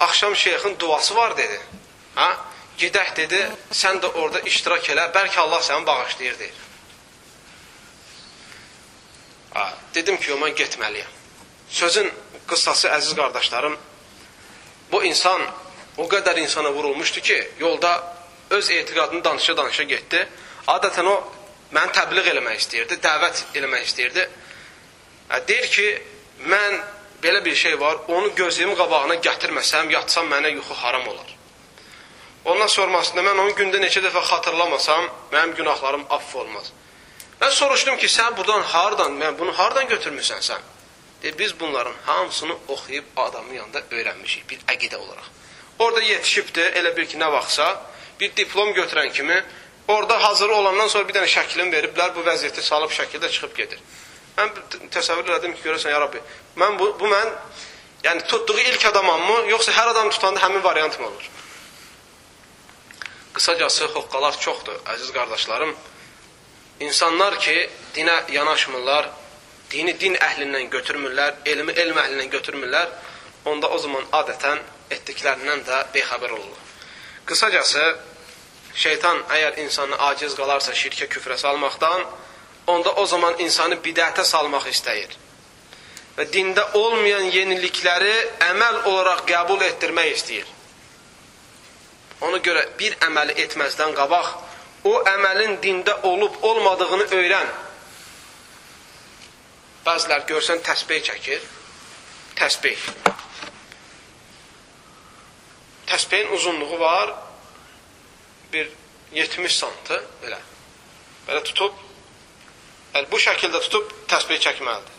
Axşam şeyxin duası var dedi. Ha? Gedək dedi, sən də orada iştirak elə, bəlkə Allah səni bağışlayır deyir. Ha, dedim ki, mən getməliyəm. Sözün qıssası əziz qardaşlarım, bu insan o qədər insana vurulmuşdu ki, yolda öz etiqadını danışa-danışa getdi. Adətən o məni təbliğ eləmək istəyirdi, dəvət eləmək istəyirdi. Deyir ki, mən belə bir şey var, onu gözlüyüm qabağına gətirməsəm, yatsam mənə yuxu haram olar. Ondan sormasında mən onu gündə neçə dəfə xatırlamasam, mənim günahlarım aff olmaz. Mən soruşdum ki, sən buradan hardan, mən bunu hardan götürmüsən sən? De, biz bunların hamısını oxuyub adamın yanında öyrənmişik bir əqidə olaraq. Orada yetişibdi, elə bir ki, nə vaxtsa, bir diplom götürən kimi, orada hazır olandan sonra bir dənə şəklini veriblər, bu vəziyyəti salıb şəkildə çıxıb gedir. Mən təsəvvür elədim ki, görəsən, ya Rabbi, mən bu, bu mən, yəni tutduğu ilk adamam mı, yoxsa hər adam tutanda həmin variant mı olur? Qısacası hoqqalar çoxdur, əziz qardaşlarım. İnsanlar ki, dinə yanaşmırlar, dini din əhlindən götürmürlər, elmi elm əhlindən götürmürlər, onda o zaman adətən etdiklərindən də bexəbər olurlar. Qısacası, şeytan əgər insanı aciz qalarsa şirkə küfrə salmaqdan, onda o zaman insanı bidətə salmaq istəyir. Və dində olmayan yenilikləri əməl olaraq qəbul etdirmək istəyir. Ona görə bir əməli etməzdən qabaq o əməlin dində olub olmadığını öyrən. Bəzilər görsən təsbih çəkir. Təsbih. Təsbihin uzunluğu var bir 70 santı belə. Belə tutub yəni bu şəkildə tutub təsbih çəkməlidir.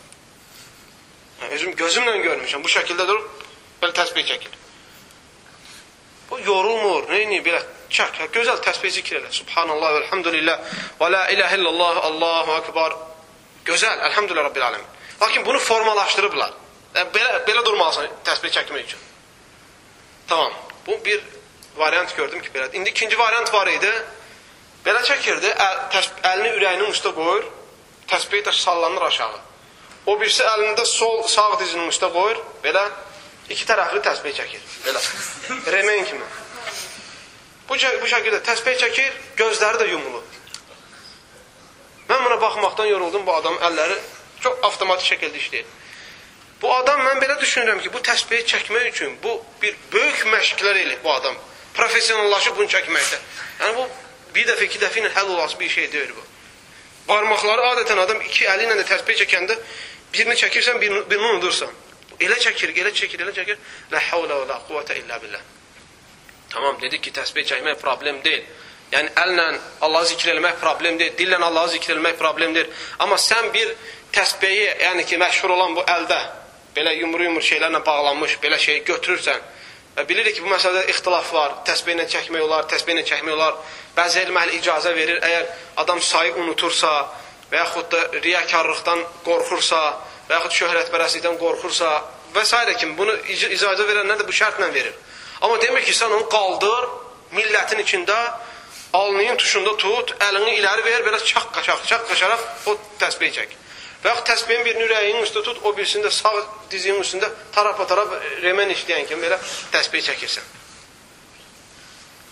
Yəni, özüm gözümlə görmüşəm. Bu şəkildə durub belə təsbih çəkir. O yorulmur, neyini belə çək, gözəl təsbih zikr elə. Subhanallah elhamdülillah və la ilahe illallah, Allahu akbar. Gözəl, elhamdülillah rabbil alamin. Lakin bunu formalaşdırıblar. Yəni, belə belə durmalısan təsbih çəkmək üçün. Tamam. Bu bir variant gördüm ki, belə. İndi ikinci variant var idi. Belə çəkirdi, əl, təsbih, əlini ürəyinin üstə qoyur, təsbih də sallanır aşağı. O birisi əlində sol sağ dizinin üstə qoyur, belə iki tərəfli təsbih çəkir. Belə. Remen kimi. Bu, bu şəkildə təsbih çəkir, gözləri də yumulur. Mən buna baxmaqdan yoruldum, bu adam əlləri çox avtomatik şəkildə işləyir. Bu adam, mən belə düşünürəm ki, bu təsbihi çəkmək üçün bu bir böyük məşqlər eləyib bu adam. Professionallaşıb bunu çəkməkdə. Yəni bu bir dəfə, iki dəfə ilə həll olası bir şey deyil bu. Barmaqları adətən adam iki əli ilə də təsbih çəkəndə birini çəkirsən, birini, birini unudursan. Elə çəkir, elə çəkir, elə çəkir. La havlə və la quvvətə illə billah. Tamam, dedik ki, təsbih çəkmək problem deyil. Yəni əllə Allahı zikr eləmək problem deyil, dillə Allahı zikr eləmək problem deyil. Amma sən bir təsbehi, yəni ki, məşhur olan bu əldə belə yumru-yumru şeylərlə bağlanmış belə şey götürürsən və bilirik ki, bu məsələdə ixtilaf var. Təsbehlə çəkmək olar, təsbehlə çəkmək olar. Bəzi elm əhli icazə verir, əgər adam sayı unutursa və yaxud da riyakarlıqdan qorxursa, və yaxud şöhrətpərəstlikdən qorxursa və s. kimi bunu icazə verənlər də bu şərtlə verir. Amma demir ki, sən onu qaldır, millətin içində alnının tuşunda tut, əlini iləri ver, belə çaq qaçaq, çaq qaçaraq o təsbih çək. Və yaxud təsbihin birini ürəyinin üstə tut, o birisini də sağ dizinin üstündə taraf-taraf remen işləyən kimi belə təsbih çəkirsən.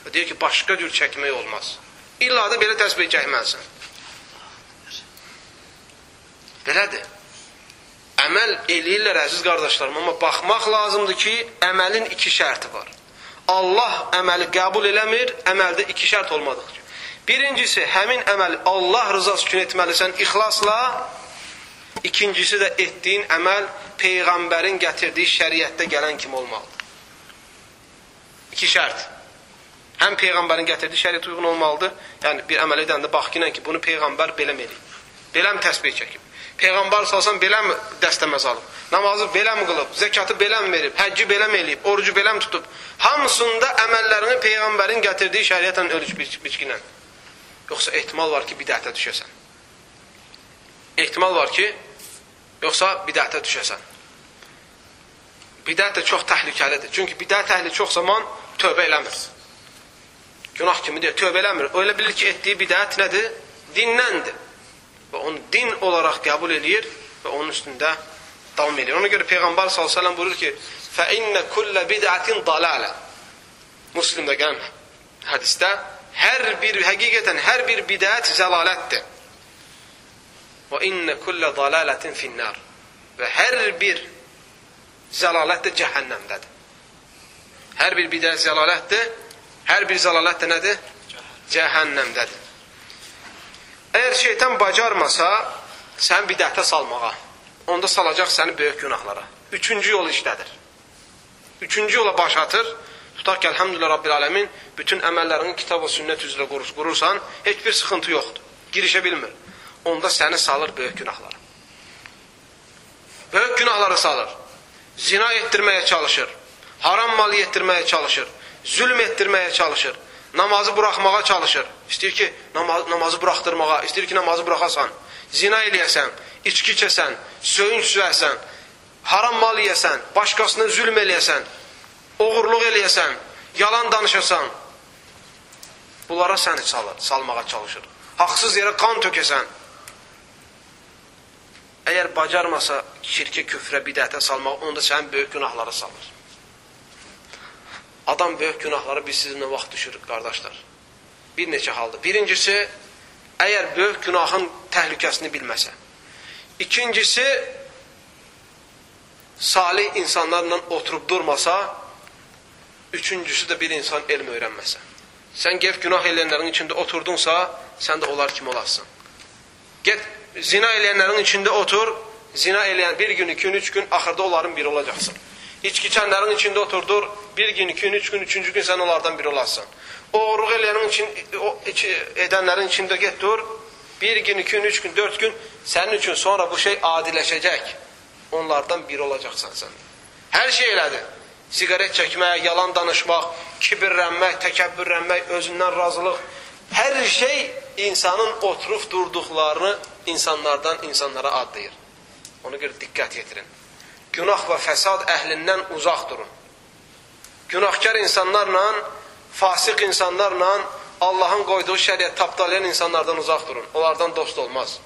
Və deyir ki, başqa cür çəkmək olmaz. İlla da belə təsbih çəkməlisən. Belədir əməl eləyirlər əziz qardaşlarım, amma baxmaq lazımdır ki, əməlin iki şərti var. Allah əməli qəbul eləmir, əməldə iki şərt olmadıqca. Birincisi, həmin əməli Allah rızası üçün etməlisən ixlasla. İkincisi də etdiyin əməl Peyğəmbərin gətirdiyi şəriətdə gələn kimi olmalıdır. İki şərt. Həm Peyğəmbərin gətirdiyi şəriət uyğun olmalıdır. Yəni, bir əməl edəndə bax ki, bunu Peyğəmbər beləm eləyib. Beləm təsbih çəkib. Peyğəmbər salsan beləmi dəstəməz alıb? Namazı beləmi qılıb? Zəkatı beləmi verib? Həcci beləmi eləyib? Orucu beləmi tutub? Hamısında əməllərini Peyğəmbərin gətirdiyi şəriətlə ölüş biçkinlə. Yoxsa ehtimal var ki, bidətə düşəsən. Ehtimal var ki, yoxsa bidətə düşəsən. Bidət də çox təhlükəlidir. Çünki bidət əhli çox zaman tövbə eləmir. Günah kimi deyir, tövbə eləmir. Öyle bilir ki, etdiyi bidət nədir? Dinləndir və onu din olaraq qəbul eləyir və onun üstündə davam edir. Ona görə Peyğəmbər s.ə.v buyurur ki, فَإِنَّ كُلَّ بِدْعَةٍ ضَلَالَ Müslimdə gələn hədisdə hər bir, həqiqətən hər bir bidət zəlalətdir. Və innə kullə dalalətin finnar. Və hər bir zəlalət də cəhənnəmdədir. Hər bir bidət zəlalətdir. Hər bir zəlalət də nədir? Cəhənnəmdədir. Əgər şeytan bacarmasa, sən bidətə salmağa, onda salacaq səni böyük günahlara. Üçüncü yol işlədir. Üçüncü yola baş atır. Tutaq ki, əlhamdülillah Rabbil Alemin, bütün əməllərini kitab və sünnət üzrə qurursan, heç bir sıxıntı yoxdur. Girişə bilmir. Onda səni salır böyük günahlara. Böyük günahlara salır. Zina etdirməyə çalışır. Haram mal etdirməyə çalışır. Zülm etdirməyə çalışır namazı buraxmağa çalışır. İstəyir ki, namaz, namazı buraxdırmağa, istəyir ki, namazı buraxasan. Zina eləyəsən, içki içəsən, söyünç sürəsən, haram mal yeyəsən, başqasına zülm eləyəsən, oğurluq eləyəsən, yalan danışasan. Bunlara səni salır, salmağa çalışır. Haqsız yerə qan tökəsən. Əgər bacarmasa şirkə, küfrə, bidətə salmaq, onda sənin böyük günahlara salır. Adam böyük günahları biz sizinlə vaxt düşürük, qardaşlar. Bir neçə halda. Birincisi, əgər böyük günahın təhlükəsini bilməsə. İkincisi, salih insanlarla oturub durmasa, üçüncüsü də bir insan elm öyrənməsə. Sən gəlib günah eləyənlərin içində oturdunsa, sən də onlar kimi olasın. Get zina eləyənlərin içində otur, zina eləyən bir gün, iki gün, üç gün, axırda onların biri olacaqsın. İçki içənlərin içində oturdur, bir gün, iki gün, üç gün, üçüncü gün sən onlardan biri olasın. Oğurluq eləyənin için, o, içi, edənlərin içində get dur, bir gün, iki gün, üç gün, dört gün, sənin üçün sonra bu şey adiləşəcək. Onlardan biri olacaqsan sən. Hər şey elədir. Siqaret çəkmək, yalan danışmaq, kibirlənmək, təkəbbürlənmək, özündən razılıq. Hər şey insanın oturub durduqlarını insanlardan insanlara adlayır. Ona görə diqqət yetirin. Günah və fəsad əhlindən uzaq durun. Günahkar insanlarla, fasıq insanlarla, Allahın qoyduğu şəriət tapdalayan insanlardan uzaq durun. Onlardan dost olmaz.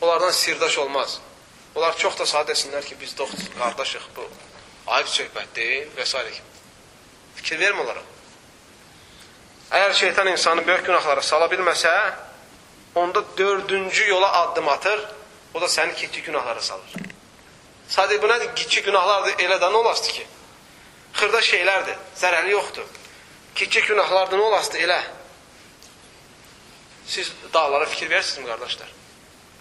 Onlardan sirdaş olmaz. Onlar çox da sadə desinlər ki, biz dost, qardaşıq, bu ayıb söhbət deyil və s. Fikir vermə onlara. Əgər şeytan insanı böyük günahlara sala bilməsə, onda dördüncü yola addım atır, o da səni kiçik günahlara salır. Sadə bu nədir? Kiçik günahlardır, elə də nə olasdı ki? Xırda şeylərdir, zərəli yoxdur. Kiçik günahlardır, nə olasdı, elə. Siz dağlara fikir verirsinizmi, qardaşlar?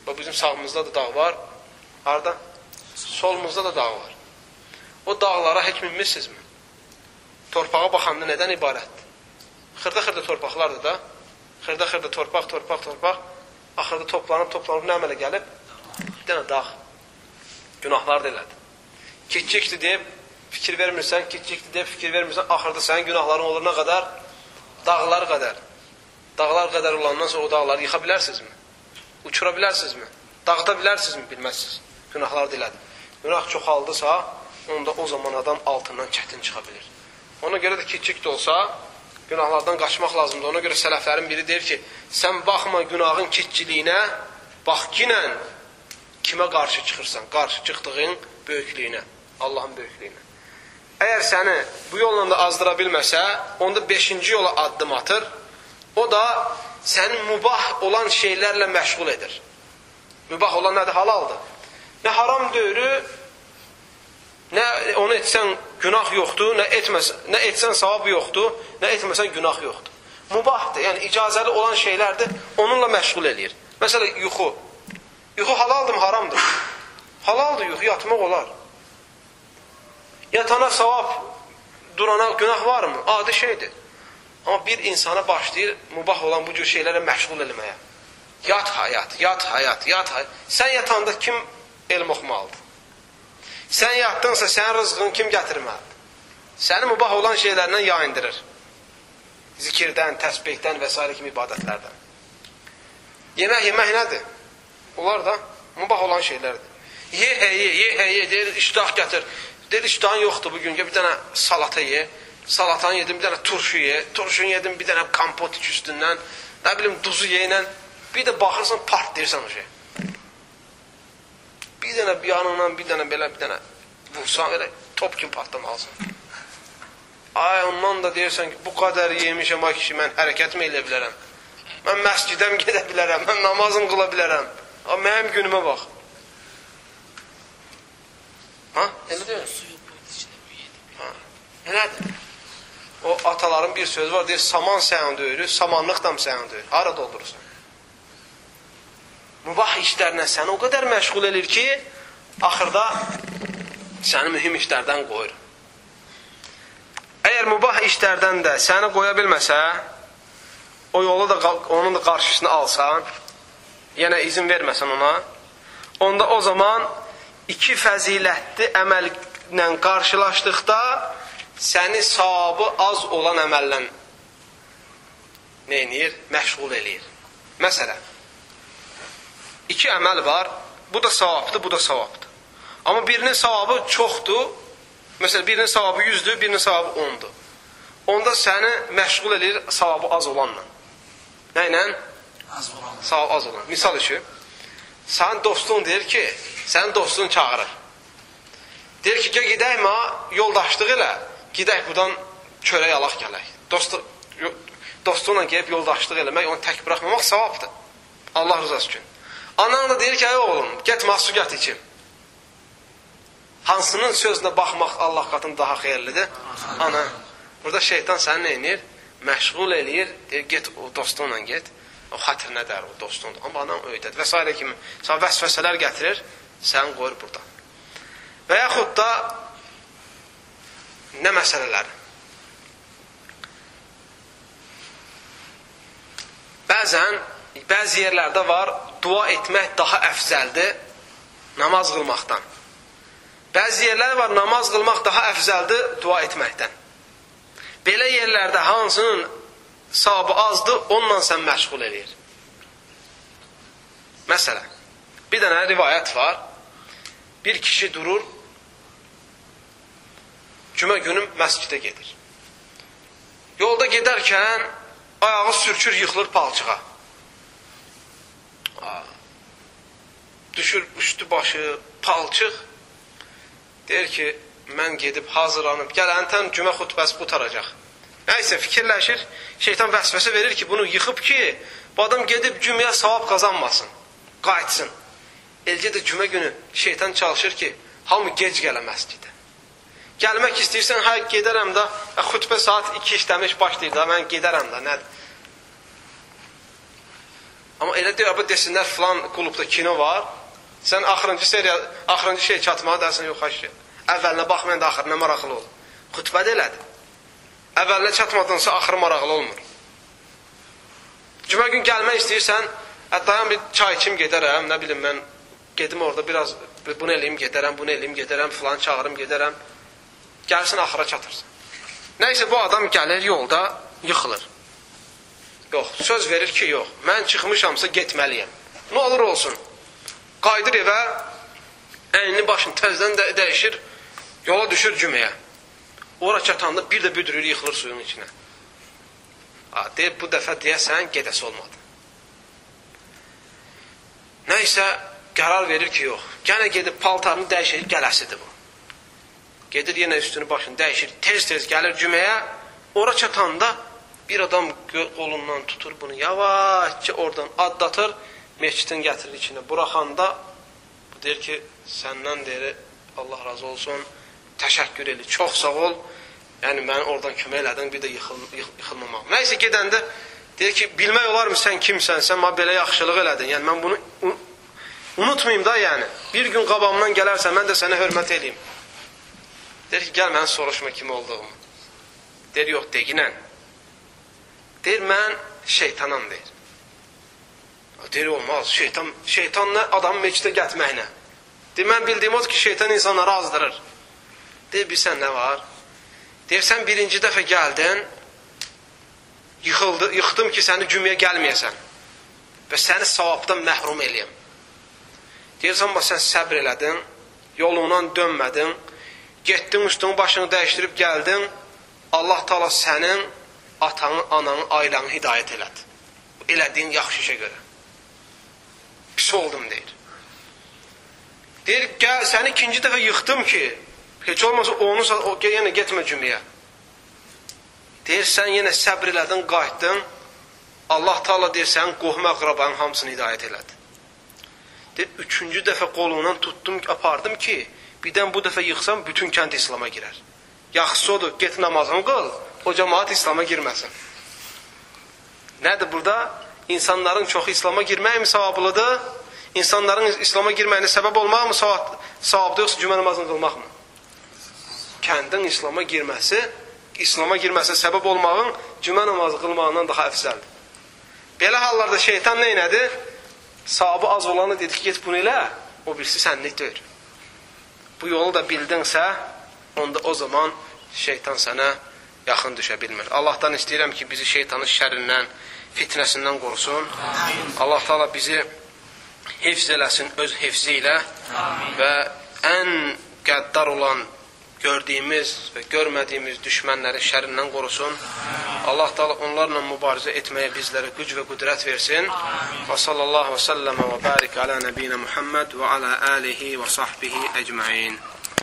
Bax, bizim sağımızda da dağ var, Harada? Solumuzda da dağ var. O dağlara heç minmirsinizmi? Torpağa baxanda nədən ibarətdir? Xırda-xırda torpaqlardır da. Xırda-xırda torpaq, torpaq, torpaq. Axırda toplanıb, toplanıb nə əmələ gəlib? Bir dənə dağ. Günahlar da elədi. Kiçikdir deyib fikir vermirsən, kiçikdir deyib fikir vermirsən, axırda sənin günahların olur nə qədər? Dağlar qədər. Dağlar qədər olandan sonra o dağları yıxa bilərsinizmi? Uçura bilərsinizmi? Dağıda bilərsinizmi? Bilməzsiniz günahlar dilədi. Günah çoxaldısa, onda o zaman adam altından çətin çıxa bilir. Ona görə də kiçik də olsa, günahlardan qaçmaq lazımdır. Ona görə sələflərin biri deyir ki, sən baxma günahın kiçiliyinə, bax kinə kimə qarşı çıxırsan? Qarşı çıxdığın böyüklüyünə, Allahın böyüklüyünə. Əgər səni bu yolla da azdıra bilməsə, onda beşinci yola addım atır. O da sənin mübah olan şeylərlə məşğul edir. Mübah olan nədir? Halaldır. Nə haram döyürü, nə onu etsən günah yoxdur, nə etməsən, nə etsən savab yoxdur, nə etməsən günah yoxdur. Mubahdır, yəni icazəli olan şeylərdir, onunla məşğul eləyir. Məsələn, yuxu. Yuxu halaldırmı, haramdır? Halaldır yuxu, yatmaq olar. Yatana savab, durana günah varmı? Adi şeydir. Amma bir insana başlayır mubah olan bu cür şeylərə məşğul eləməyə. Yat həyat, yat həyat, yat həyat. Sən yatanda kim elm oxumalıdır. Sən yatdınsa, sənin rızqını kim gətirməlidir? Səni mübah olan şeylərdən yayındırır. Zikirdən, təsbihdən və s. kimi ibadətlərdən. Yemək yemək nədir? Onlar da mübah olan şeylərdir. Ye, hə, ye, ye, hə, ye, deyir, iştah gətir. Deyir, iştahın yoxdur bugün, bir dənə salata ye. Salatanı yedim, bir dənə turşu ye. Turşunu yedim, bir dənə kompot iç üstündən. Nə bilim, duzu ye ilə. Bir də baxırsan, partlayırsan o şey. Bir dənə yanından bir dənə belə bir dənə vursan elə top kimi partlamalısın. Ay ondan da deyirsən ki, bu qədər yemişəm ay kişi, mən hərəkət mi elə bilərəm? Mən məscidəm gedə bilərəm, mən namazım qıla bilərəm. Amma mənim günümə bax. Ha? Elə deyil. Ha? Elədir. O ataların bir sözü var, deyir, saman səyən döyürü, samanlıq da mı səyən döyür? Hara doldurursan? mübah işlərlə səni o qədər məşğul edir ki, axırda səni mühüm işlərdən qoyur. Əgər mübah işlərdən də səni qoya bilməsə, o yolu da onun da qarşısını alsan, yenə izin verməsən ona, onda o zaman iki fəzilətli əməllə qarşılaşdıqda səni savabı az olan əməllə neynir? Məşğul eləyir. Məsələn, iki əməl var. Bu da savabdır, bu da savabdır. Amma birinin savabı çoxdur. Məsələn, birinin savabı 100-dür, birinin savabı 10-dur. Onda səni məşğul edir savabı az olanla. Nə ilə? Az olan. Sağ az olan. Misal üçün, sənin dostun deyir ki, sənin dostun çağırır. Deyir ki, gedək ma, yoldaşlıq elə, gedək buradan çörək alaq gələk. Dostu, dostunla gəlib yoldaşlıq eləmək, onu tək buraxmamaq savabdır. Allah rızası üçün. Anan da deyir ki, ay oğlum, get su gət içim. Hansının sözünə baxmaq Allah qatında daha xeyirlidir? Ana. Burada şeytan səni nə edir? Məşğul eləyir, deyir, get o dostunla get. O xətrinə dər o dostundur. Amma anan öydədir. Və s. kimi sənə vəsvəsələr gətirir, sən qoyur burada. Və yaxud da nə məsələlər? Bəzən, bəzi yerlərdə var, dua etmək daha əfzəldir namaz qılmaqdan. Bəzi yerlər var, namaz qılmaq daha əfzəldir dua etməkdən. Belə yerlərdə hansının savabı azdır, onunla sən məşğul eləyir. Məsələn, bir dənə rivayət var. Bir kişi durur, cümə günü məscidə gedir. Yolda gedərkən ayağı sürçür, yıxılır palçığa. Düşür üstü başı, palçıq. Deyir ki, mən gedib hazırlanıb, gələnətən cümə xutbəsi qutaracaq. Nəysə fikirləşir, şeytan vəsvəsə verir ki, bunu yıxıb ki, bu adam gedib cüməyə savab qazanmasın, qayıtsın. Elcə də cümə günü şeytan çalışır ki, hamı gec gələ məscidə. Gəlmək istəyirsən, hə, gedərəm də, xütbə saat 2 işləmiş başlayır da, mən gedərəm də, nədir? Amma elə deyir, bu desinlər filan klubda kino var, sən axırıncı seriya, axırıncı şey çatmağa dərsən, yox, xaş Əvvəlinə baxmayan da axırına maraqlı olur. Xütbə də elədir. Əvvəlinə çatmadınsa, axırı maraqlı olmur. Cümə gün gəlmək istəyirsən, dayan bir çay içim gedərəm, nə bilim mən gedim orada biraz bunu eləyim gedərəm, bunu eləyim gedərəm, filan çağırım gedərəm. Gəlsin axıra çatırsan. Nəysə bu adam gəlir yolda yıxılır. Yox, söz verir ki, yox. Mən çıxmışamsa getməliyəm. Nə olur olsun. Qayıdır evə, əynini başını təzdən də dəyişir, yola düşür cüməyə. Ora çatanda bir də büdürür, yıxılır suyun içinə. Ha, deyir, bu dəfə deyəsən, gedəsi olmadı. Nəysə, qərar verir ki, yox. Gənə gedib paltarını dəyişir, gələsidir bu. Gedir yenə üstünü başını dəyişir, tez-tez gəlir cüməyə. Ora çatanda bir adam qolundan tutur bunu, yavaşca oradan addatır, meçidin gətirir içinə. Buraxanda bu deyir ki, səndən deyir, Allah razı olsun, təşəkkür edir, çox sağ ol. Yəni məni oradan kömək elədin, bir də yıxıl, yıx, yıxılmamaq. Nəysə gedəndə deyir ki, bilmək olarmı sən kimsən, sən mənə belə yaxşılıq elədin. Yəni mən bunu unutmayım da yəni. Bir gün qabağımdan gələrsən, mən də sənə hörmət eləyim. Deyir ki, gəl məni soruşma kim olduğumu. Deyir, yox, deginən. Deyir, mən şeytanam, deyir. Deyir, olmaz, şeytan, şeytan nə adamı meçdə gətməklə. Deyir, mən bildiyim odur ki, şeytan insanları azdırır. Deyir, bilsən nə var? Deyir, sən birinci dəfə gəldin, yıxıldı, yıxdım ki, səni cümləyə gəlməyəsən və səni savabdan məhrum eləyəm. Deyirsən, bax, sən səbr elədin, yolundan dönmədin, Getdin üstünün başını dəyişdirib gəldin. Allah Taala sənin atanı, ananı, ailəni hidayət elədi. Elədiyin yaxşı işə görə. Pis oldum deyir. Deyir, gəl səni ikinci dəfə yıxdım ki, heç olmasa onu o yenə getmə cümləyə. Deyir, sən yenə səbr elədin, qayıtdın. Allah Taala deyir, sənin qohum əqrabanın hamısını hidayət elədi. Deyir, üçüncü dəfə qolundan tutdum, apardım ki, birdən bu dəfə yıxsam bütün kənd İslama girər. Yaxşısı odur, get namazını qıl, o cəmaat İslama girməsin. Nədir burada? İnsanların çoxu İslama girmək mi savablıdır? İnsanların İslama girməyinə səbəb olmaq mı savabdır, yoxsa cümə namazını qılmaq mı? Kəndin İslama girməsi, İslama girməsinə səbəb olmağın cümə namazı qılmağından daha əfsəldir. Belə hallarda şeytan nə elədi? Savabı az olanı dedi ki, get bunu elə, o birisi sənlik deyir bu yolu da bildinsə, onda o zaman şeytan sənə yaxın düşə bilmir. Allahdan istəyirəm ki, bizi şeytanın şərrindən, fitnəsindən qorusun. Amin. Allah Taala bizi hifz eləsin öz hifzi ilə Amin. və ən qəddar olan gördüyümüz və görmədiyimiz düşmənləri şərindən qorusun. Allah Taala onlarla mübarizə etməyə bizlərə güc və qüdrət versin. Və sallallahu və səlləmə və barik alə nəbiyinə Muhammed və alə alihi və sahbihi ecmaîn.